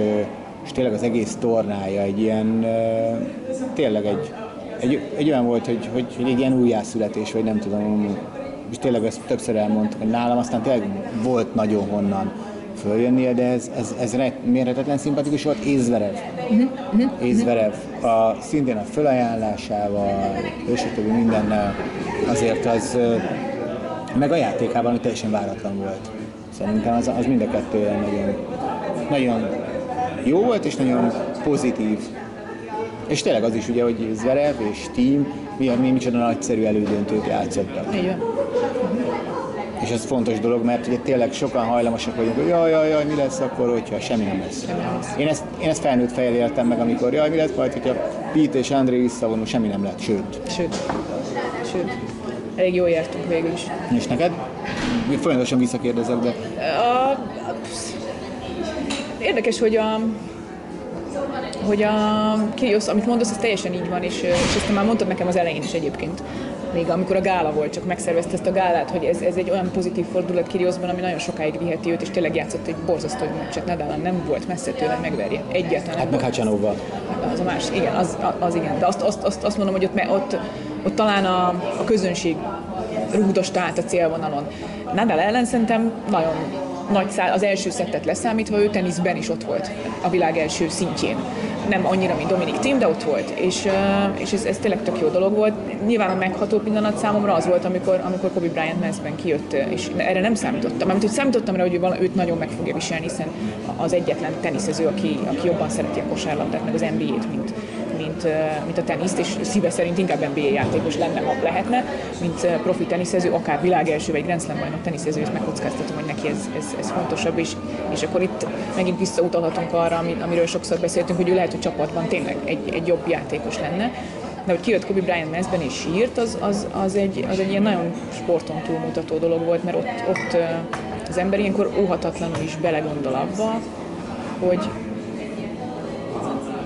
és tényleg az egész tornája egy ilyen, tényleg egy, egy, egy olyan volt, hogy, hogy, hogy egy ilyen újjászületés, vagy nem tudom, és tényleg ezt többször elmondtuk, hogy nálam aztán tényleg volt nagyon honnan följönnie, de ez, ez, ez mérhetetlen szimpatikus volt, Ézverev. Ézverev, a, szintén a fölajánlásával, és a többi mindennel, azért az, meg a játékában, ami teljesen váratlan volt. Szerintem az, az mind a kettő nagyon, nagyon jó volt, és nagyon pozitív. És tényleg az is ugye, hogy Zverev és Team milyen, mi micsoda nagyszerű elődöntőt játszottak. Van. És ez fontos dolog, mert ugye tényleg sokan hajlamosak vagyunk, hogy jaj, jaj, jaj, mi lesz akkor, hogyha semmi nem lesz. Én ezt, én ezt felnőtt fejjel éltem meg, amikor jaj, mi lesz majd, hogyha Pete és André visszavonul, semmi nem lett, sőt. Sőt, sőt, elég jól jártunk végül is. És neked? Folyamatosan visszakérdezek, de A, a, érdekes, hogy a, hogy a Kyrgios, amit mondasz, ez teljesen így van, és, és ezt már mondtad nekem az elején is egyébként, még amikor a gála volt, csak megszervezte ezt a gálát, hogy ez, ez egy olyan pozitív fordulat Kyrgiosban, ami nagyon sokáig viheti őt, és tényleg játszott egy borzasztó meccset, Nadal nem volt messze tőle, megverje. Egyáltalán hát meg Hacsanóval. az a más, igen, az, az igen. De azt, azt, azt, azt mondom, hogy ott, ott, ott talán a, a közönség rúgdosta át a célvonalon. Nadal ellen szerintem nagyon nagy szál, az első szettet leszámítva, ő teniszben is ott volt a világ első szintjén. Nem annyira, mint Dominik Thiem, de ott volt. És, és ez, ez tényleg tök jó dolog volt. Nyilván a megható pillanat számomra az volt, amikor, amikor Kobe Bryant mezben kijött, és erre nem számítottam. Mert hogy számítottam rá, hogy őt nagyon meg fogja viselni, hiszen az egyetlen teniszező, aki, aki jobban szereti a kosárlabdát, meg az NBA-t, mint, mint, mint a teniszt, és szíve szerint inkább NBA játékos lenne, ha lehetne, mint profi teniszező, akár világelső vagy Grand Slam bajnok teniszező, ezt megkockáztatom, hogy neki ez, ez, ez fontosabb, és, és akkor itt megint visszautalhatunk arra, ami- amiről sokszor beszéltünk, hogy ő lehet, hogy csapatban tényleg egy, egy jobb játékos lenne, de hogy kijött Kobe Bryant mezben és sírt, az, az, az, egy, az egy ilyen nagyon sporton túlmutató dolog volt, mert ott, ott az ember ilyenkor óhatatlanul is belegondol abba, hogy,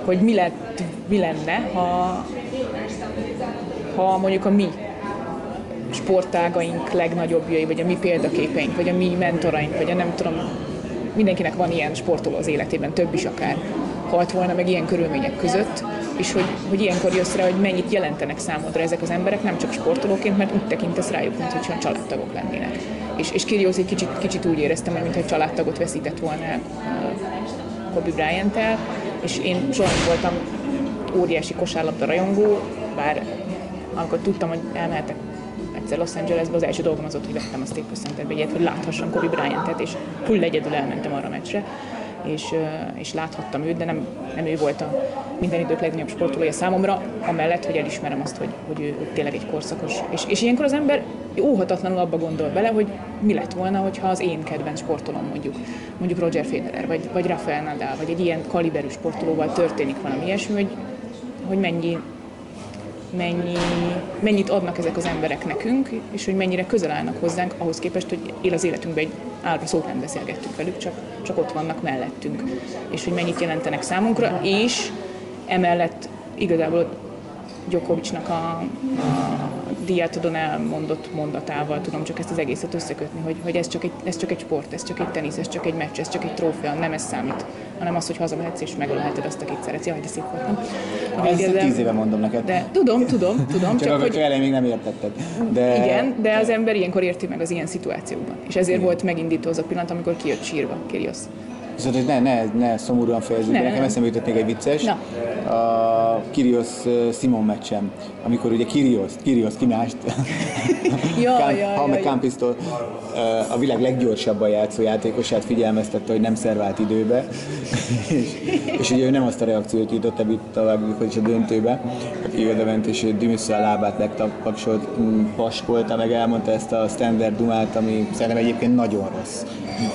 hogy mi, lett, mi lenne, ha, ha mondjuk a mi sportágaink legnagyobbjai, vagy a mi példaképeink, vagy a mi mentoraink, vagy a nem tudom, mindenkinek van ilyen sportoló az életében, több is akár, halt volna meg ilyen körülmények között, és hogy, hogy ilyenkor jössz rá, hogy mennyit jelentenek számodra ezek az emberek, nem csak sportolóként, mert úgy tekintesz rájuk, mint hogyha családtagok lennének. És, és egy kicsit, kicsit úgy éreztem, hogy mintha családtagot veszített volna el uh, Kobe bryant és én soha nem voltam óriási kosárlabda rajongó, bár amikor tudtam, hogy elmehetek egyszer Los Angelesbe, az első dolgom az ott, hogy vettem a Staples Centerbe egyet, hogy láthassam Kobe Bryant-et, és full egyedül elmentem arra a meccsre, és, és láthattam őt, de nem, nem ő volt a minden idők legnagyobb sportolója számomra, amellett, hogy elismerem azt, hogy, hogy ő, ő tényleg egy korszakos. És, és ilyenkor az ember óhatatlanul abba gondol bele, hogy mi lett volna, hogyha az én kedvenc sportolom mondjuk, mondjuk Roger Federer, vagy, vagy Rafael Nadal, vagy egy ilyen kaliberű sportolóval történik valami ilyesmi, hogy, hogy mennyi, mennyi, mennyit adnak ezek az emberek nekünk, és hogy mennyire közel állnak hozzánk, ahhoz képest, hogy él az életünkben egy állva szót nem beszélgettünk velük, csak, csak ott vannak mellettünk, és hogy mennyit jelentenek számunkra, és emellett igazából Djokovicnak a, a diátodon elmondott mondatával tudom csak ezt az egészet összekötni, hogy, hogy ez, csak egy, ez csak egy sport, ez csak egy tenisz, ez csak egy meccs, ez csak egy trófea, nem ez számít, hanem az, hogy hazamehetsz és megölheted azt, akit szeretsz. Jaj, de szép volt, nem? Ezt Végezem. tíz éve mondom neked. De tudom, tudom, tudom, csak, csak, hogy elején még nem értetted. De igen, de az ember ilyenkor érti meg az ilyen szituációkban. És ezért volt megindító az a pillanat, amikor kijött sírva Kyrgios. Viszont, hogy ne, ne, ne szomorúan fejezzük Ne, be, nekem ne. eszembe jutott még egy vicces. Na. A Kyrgios uh, Simon meccsem, amikor ugye Kyrgios, Kyrgios kimást, Halme uh, a világ leggyorsabban játszó játékosát figyelmeztette, hogy nem szervált időbe, és, és ugye ő nem azt a reakciót jutott ebből tovább, hogy is a döntőbe, aki oda ment és Dimisszal a lábát megtapaksolt, mm, paskolta, meg elmondta ezt a standard dumát, ami szerintem egyébként nagyon rossz.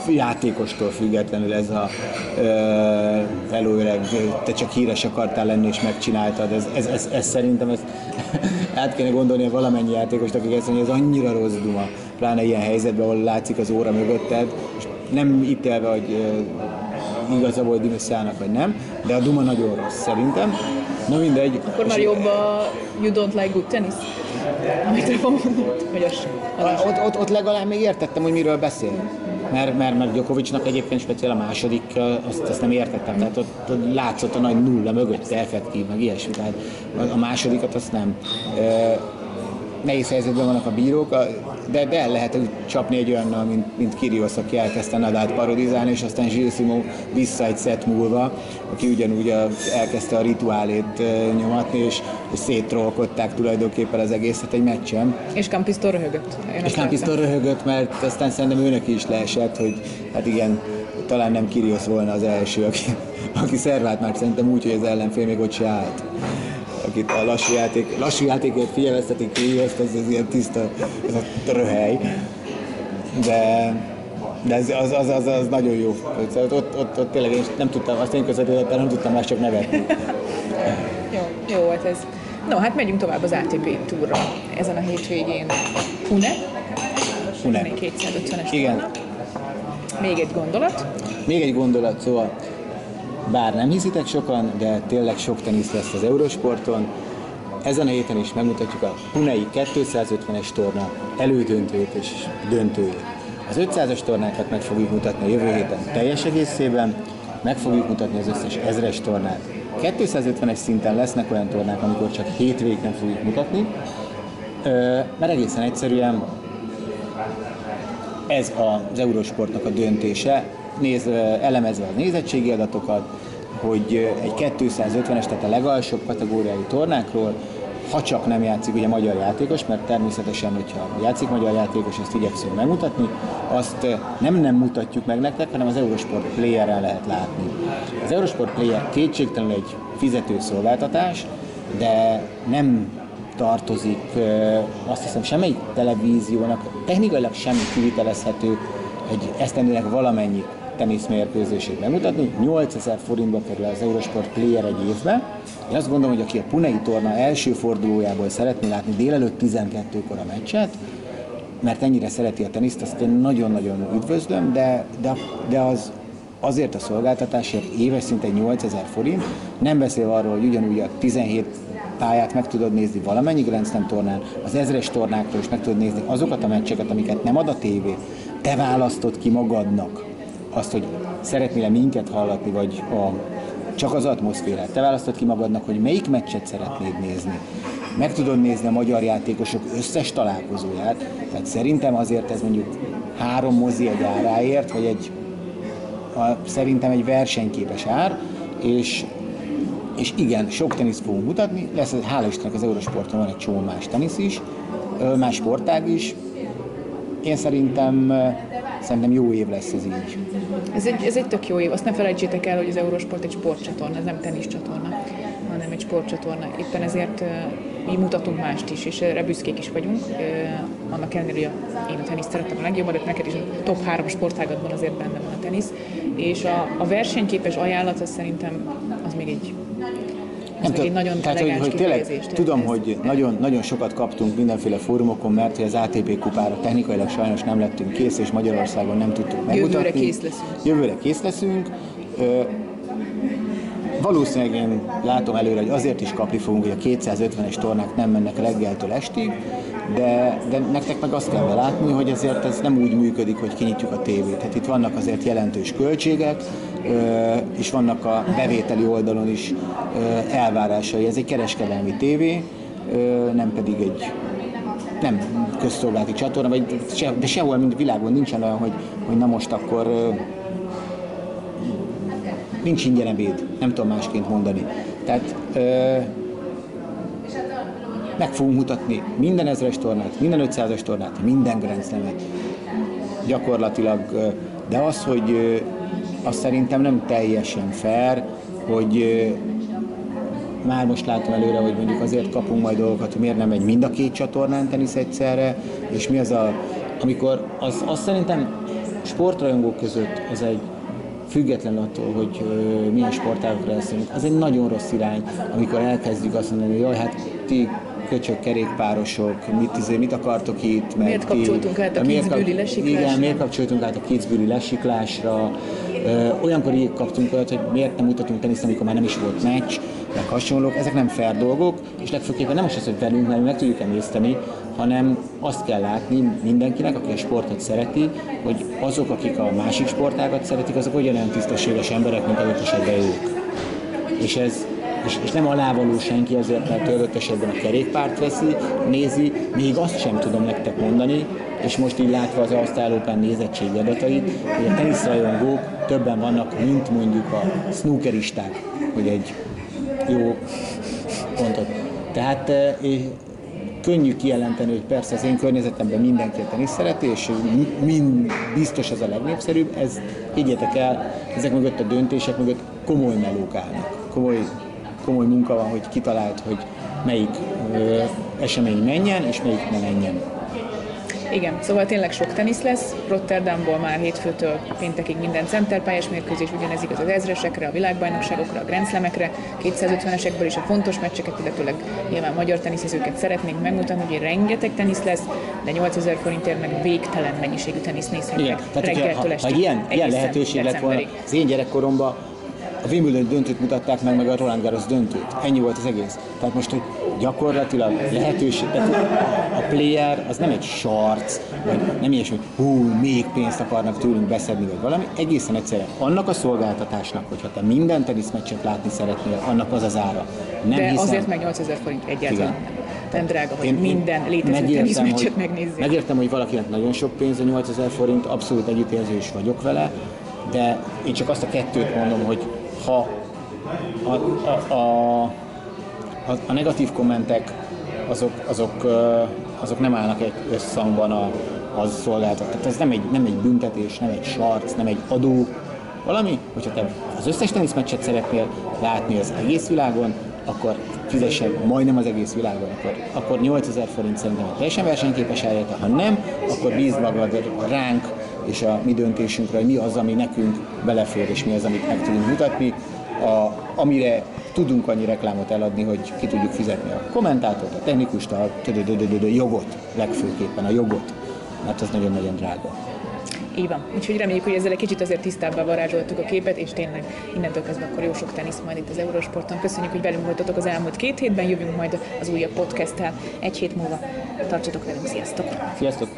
Játékostól függetlenül ez a ö, hello öreg, te csak híres akartál lenni és megcsináltad. Ez, ez, ez, ez szerintem ezt át kéne gondolni valamennyi játékost, akik ezt mondja, ez annyira rossz duma. Pláne ilyen helyzetben, ahol látszik az óra mögötted, és nem ítélve, hogy igaza volt Dimisszának, vagy nem, de a duma nagyon rossz szerintem. Na mindegy. Akkor már jobb a You Don't Like Good Tennis? Amit mondott, hogy az, az. Ott, ott, ott legalább még értettem, hogy miről beszél. Mert, mert, mert Djokovicnak egyébként speciál a második, azt, azt nem értettem. Tehát ott, ott látszott a nagy nulla mögött, effektív, meg ilyesmi. Tehát a másodikat azt nem. Nehéz helyzetben vannak a bírók, de, de el lehet úgy csapni egy olyannal, mint, mint Kyrgios, aki elkezdte Nadát parodizálni, és aztán Gilles vissza egy szett múlva, aki ugyanúgy a, elkezdte a rituálét nyomatni, és, és széttrollkodták tulajdonképpen az egészet egy meccsen. És Campisztól röhögött. Én És láttam. röhögött, mert aztán szerintem őnek is leesett, hogy hát igen, talán nem Kyrgios volna az első, aki, aki szervált már szerintem úgy, hogy az ellenfél még ott se állt. Akit a lassú, játék, lassú játékért figyeleztetik Kyrgios, az, az ilyen tiszta ez a röhely. De, de ez, az, az, az, az, nagyon jó. Szóval Ott, ott, ott tényleg én nem tudtam, azt én közvetítettem, nem tudtam más csak nevetni. Jó, jó volt ez. No, hát megyünk tovább az ATP túra. Ezen a hétvégén Hune. még 250-es Igen. torna. Még egy gondolat. Még egy gondolat, szóval bár nem hiszitek sokan, de tényleg sok tenisz lesz az Eurosporton. Ezen a héten is megmutatjuk a Punei 250-es torna elődöntőjét és döntőjét. Az 500-as tornákat meg fogjuk mutatni a jövő héten teljes egészében, meg fogjuk mutatni az összes ezres tornát. 250-es szinten lesznek olyan tornák, amikor csak hétvégig nem fogjuk mutatni, mert egészen egyszerűen ez az Eurosportnak a döntése, néz, elemezve a nézettségi adatokat, hogy egy 250-es, tehát a legalsóbb kategóriájú tornákról, ha csak nem játszik ugye magyar játékos, mert természetesen, hogyha játszik magyar játékos, azt igyekszünk megmutatni, azt nem nem mutatjuk meg nektek, hanem az Eurosport Player-en lehet látni. Az Eurosport Player kétségtelenül egy fizető szolgáltatás, de nem tartozik, azt hiszem semmelyik televíziónak, technikailag semmi kivitelezhető egy esztendőnek valamennyi teniszmérkőzését megmutatni. 8000 forintba kerül az Eurosport Player egy évbe. Én azt gondolom, hogy aki a Punei torna első fordulójából szeretné látni délelőtt 12-kor a meccset, mert ennyire szereti a teniszt, azt én nagyon-nagyon üdvözlöm, de, de, de az azért a szolgáltatásért éves szinten 8000 forint, nem beszélve arról, hogy ugyanúgy a 17 pályát meg tudod nézni valamennyi Grand Slam tornán, az ezres tornákról is meg tudod nézni azokat a meccseket, amiket nem ad a tévé, te választod ki magadnak azt, hogy szeretnél minket hallatni, vagy a, csak az atmoszférát. Te választod ki magadnak, hogy melyik meccset szeretnéd nézni. Meg tudod nézni a magyar játékosok összes találkozóját, tehát szerintem azért ez mondjuk három mozi egy áráért, vagy egy a, szerintem egy versenyképes ár, és, és igen, sok tenisz fogunk mutatni, lesz, hála Istennek az Eurosporton van egy csomó más tenisz is, más sportág is. Én szerintem, szerintem jó év lesz ez így. Ez egy, ez egy tök jó év. Azt ne felejtsétek el, hogy az Eurosport egy sportcsatorna, ez nem teniscsatorna, hanem egy sportcsatorna. Éppen ezért mi mutatunk mást is, és erre büszkék is vagyunk. Annak ellenére, hogy én a teniszt szeretem a legjobban, de neked is a top három sportágatban azért benne van a tenisz. És a, a versenyképes ajánlat, az szerintem az még egy, az még egy nagyon tehát, hogy, hogy tényleg tudom, ez- hogy nagyon, nagyon sokat kaptunk mindenféle fórumokon, mert hogy az ATP kupára technikailag sajnos nem lettünk kész, és Magyarországon nem tudtuk megmutatni. kész leszünk. Jövőre kész leszünk. Ö, Valószínűleg én látom előre, hogy azért is kapni fogunk, hogy a 250-es tornák nem mennek reggeltől estig, de, de nektek meg azt kell belátni, hogy azért ez nem úgy működik, hogy kinyitjuk a tévét. Tehát itt vannak azért jelentős költségek, és vannak a bevételi oldalon is elvárásai. Ez egy kereskedelmi tévé, nem pedig egy nem közszolgálati csatorna, vagy se, de sehol, mint a világon nincsen olyan, hogy, hogy na most akkor nincs ingyen ebéd, nem tudom másként mondani. Tehát meg fogunk mutatni minden ezres tornát, minden 500-as tornát, minden Grand. Gyakorlatilag, de az, hogy ö, azt szerintem nem teljesen fair, hogy már most látom előre, hogy mondjuk azért kapunk majd dolgokat, hogy miért nem megy mind a két csatornán tenisz egyszerre, és mi az a, amikor, az, az szerintem sportrajongók között az egy független attól, hogy ö, milyen sportágokra leszünk, az egy nagyon rossz irány, amikor elkezdjük azt mondani, hogy jaj, hát ti köcsök kerékpárosok, mit, izé, mit akartok itt, meg Miért kapcsoltunk át a Kitzbüheli lesiklásra? Igen, miért kapcsoltunk át a Kitzbüheli lesiklásra, Ö, olyankor így kaptunk olyat, hogy miért nem mutatunk teniszt, amikor már nem is volt meccs, meg hasonlók, ezek nem fair dolgok, és legfőképpen nem most az, hogy velünk, mert mi meg tudjuk emészteni, hanem azt kell látni mindenkinek, aki a sportot szereti, hogy azok, akik a másik sportágat szeretik, azok ugyanolyan tisztességes emberek, mint adott esetben ők. És ez és, és nem alávaló senki azért, mert adott esetben a kerékpárt veszi, nézi, még azt sem tudom nektek mondani, és most így látva az Ausztrál Open nézettségi adatait, hogy a teniszrajongók többen vannak, mint mondjuk a snookeristák, hogy egy jó pontot. Tehát könnyű kijelenteni, hogy persze az én környezetemben mindenki a tenisz szereti, és mind biztos ez a legnépszerűbb, ez higgyetek el, ezek mögött a döntések mögött komoly melók állnak, komoly, komoly munka van, hogy kitalált, hogy melyik ö, esemény menjen, és melyik ne menjen. Igen, szóval tényleg sok tenisz lesz. Rotterdamból már hétfőtől péntekig minden centerpályás mérkőzés, ugyanez igaz az ezresekre, a világbajnokságokra, a Grand Slamekre, 250-esekből is a fontos meccseket, illetőleg nyilván magyar teniszezőket szeretnénk megmutatni, hogy rengeteg tenisz lesz, de 8000 forintért meg végtelen mennyiségű tenisz nézhetnek reggeltől ha, ha ilyen, ilyen lehetőség lett volna az én gyerekkoromban, a Wimbledon döntőt mutatták meg, meg a Roland Garros döntőt. Ennyi volt az egész. Tehát most, hogy gyakorlatilag lehetőség, tehát a player az nem egy sarc, vagy nem ilyes, hogy hú, még pénzt akarnak tőlünk beszedni, vagy valami. Egészen egyszerűen annak a szolgáltatásnak, hogyha te minden teniszmeccset látni szeretnél, annak az az ára. Nem De hiszem, azért meg 8000 forint egyáltalán. Igen. Nem drága, hogy Én minden létező teniszmeccset megnézzél. Megértem, hogy valakinek nagyon sok pénz, a 8000 forint, abszolút együttérző is vagyok vele, de én csak azt a kettőt mondom, hogy ha a, a, a, a, negatív kommentek azok, azok, azok nem állnak egy összhangban a, az szolgáltat. Tehát ez nem egy, nem egy büntetés, nem egy sarc, nem egy adó, valami, hogyha te az összes teniszmeccset szeretnél látni az egész világon, akkor fizessen majdnem az egész világon, akkor, akkor 8000 forint szerintem teljesen versenyképes állata, ha nem, akkor bízd magad ránk, és a mi döntésünkre, hogy mi az, ami nekünk belefér, és mi az, amit meg tudunk mutatni, a, amire tudunk annyi reklámot eladni, hogy ki tudjuk fizetni a kommentátort, a technikust, a jogot, legfőképpen a jogot, mert az nagyon-nagyon drága. Így van. Úgyhogy reméljük, hogy ezzel egy kicsit azért tisztábbá varázsoltuk a képet, és tényleg innentől kezdve akkor jó sok tenisz majd itt az Eurosporton. Köszönjük, hogy velünk voltatok az elmúlt két hétben, jövünk majd az újabb podcasttel egy hét múlva. Tartsatok velünk, sziasztok! Sziasztok!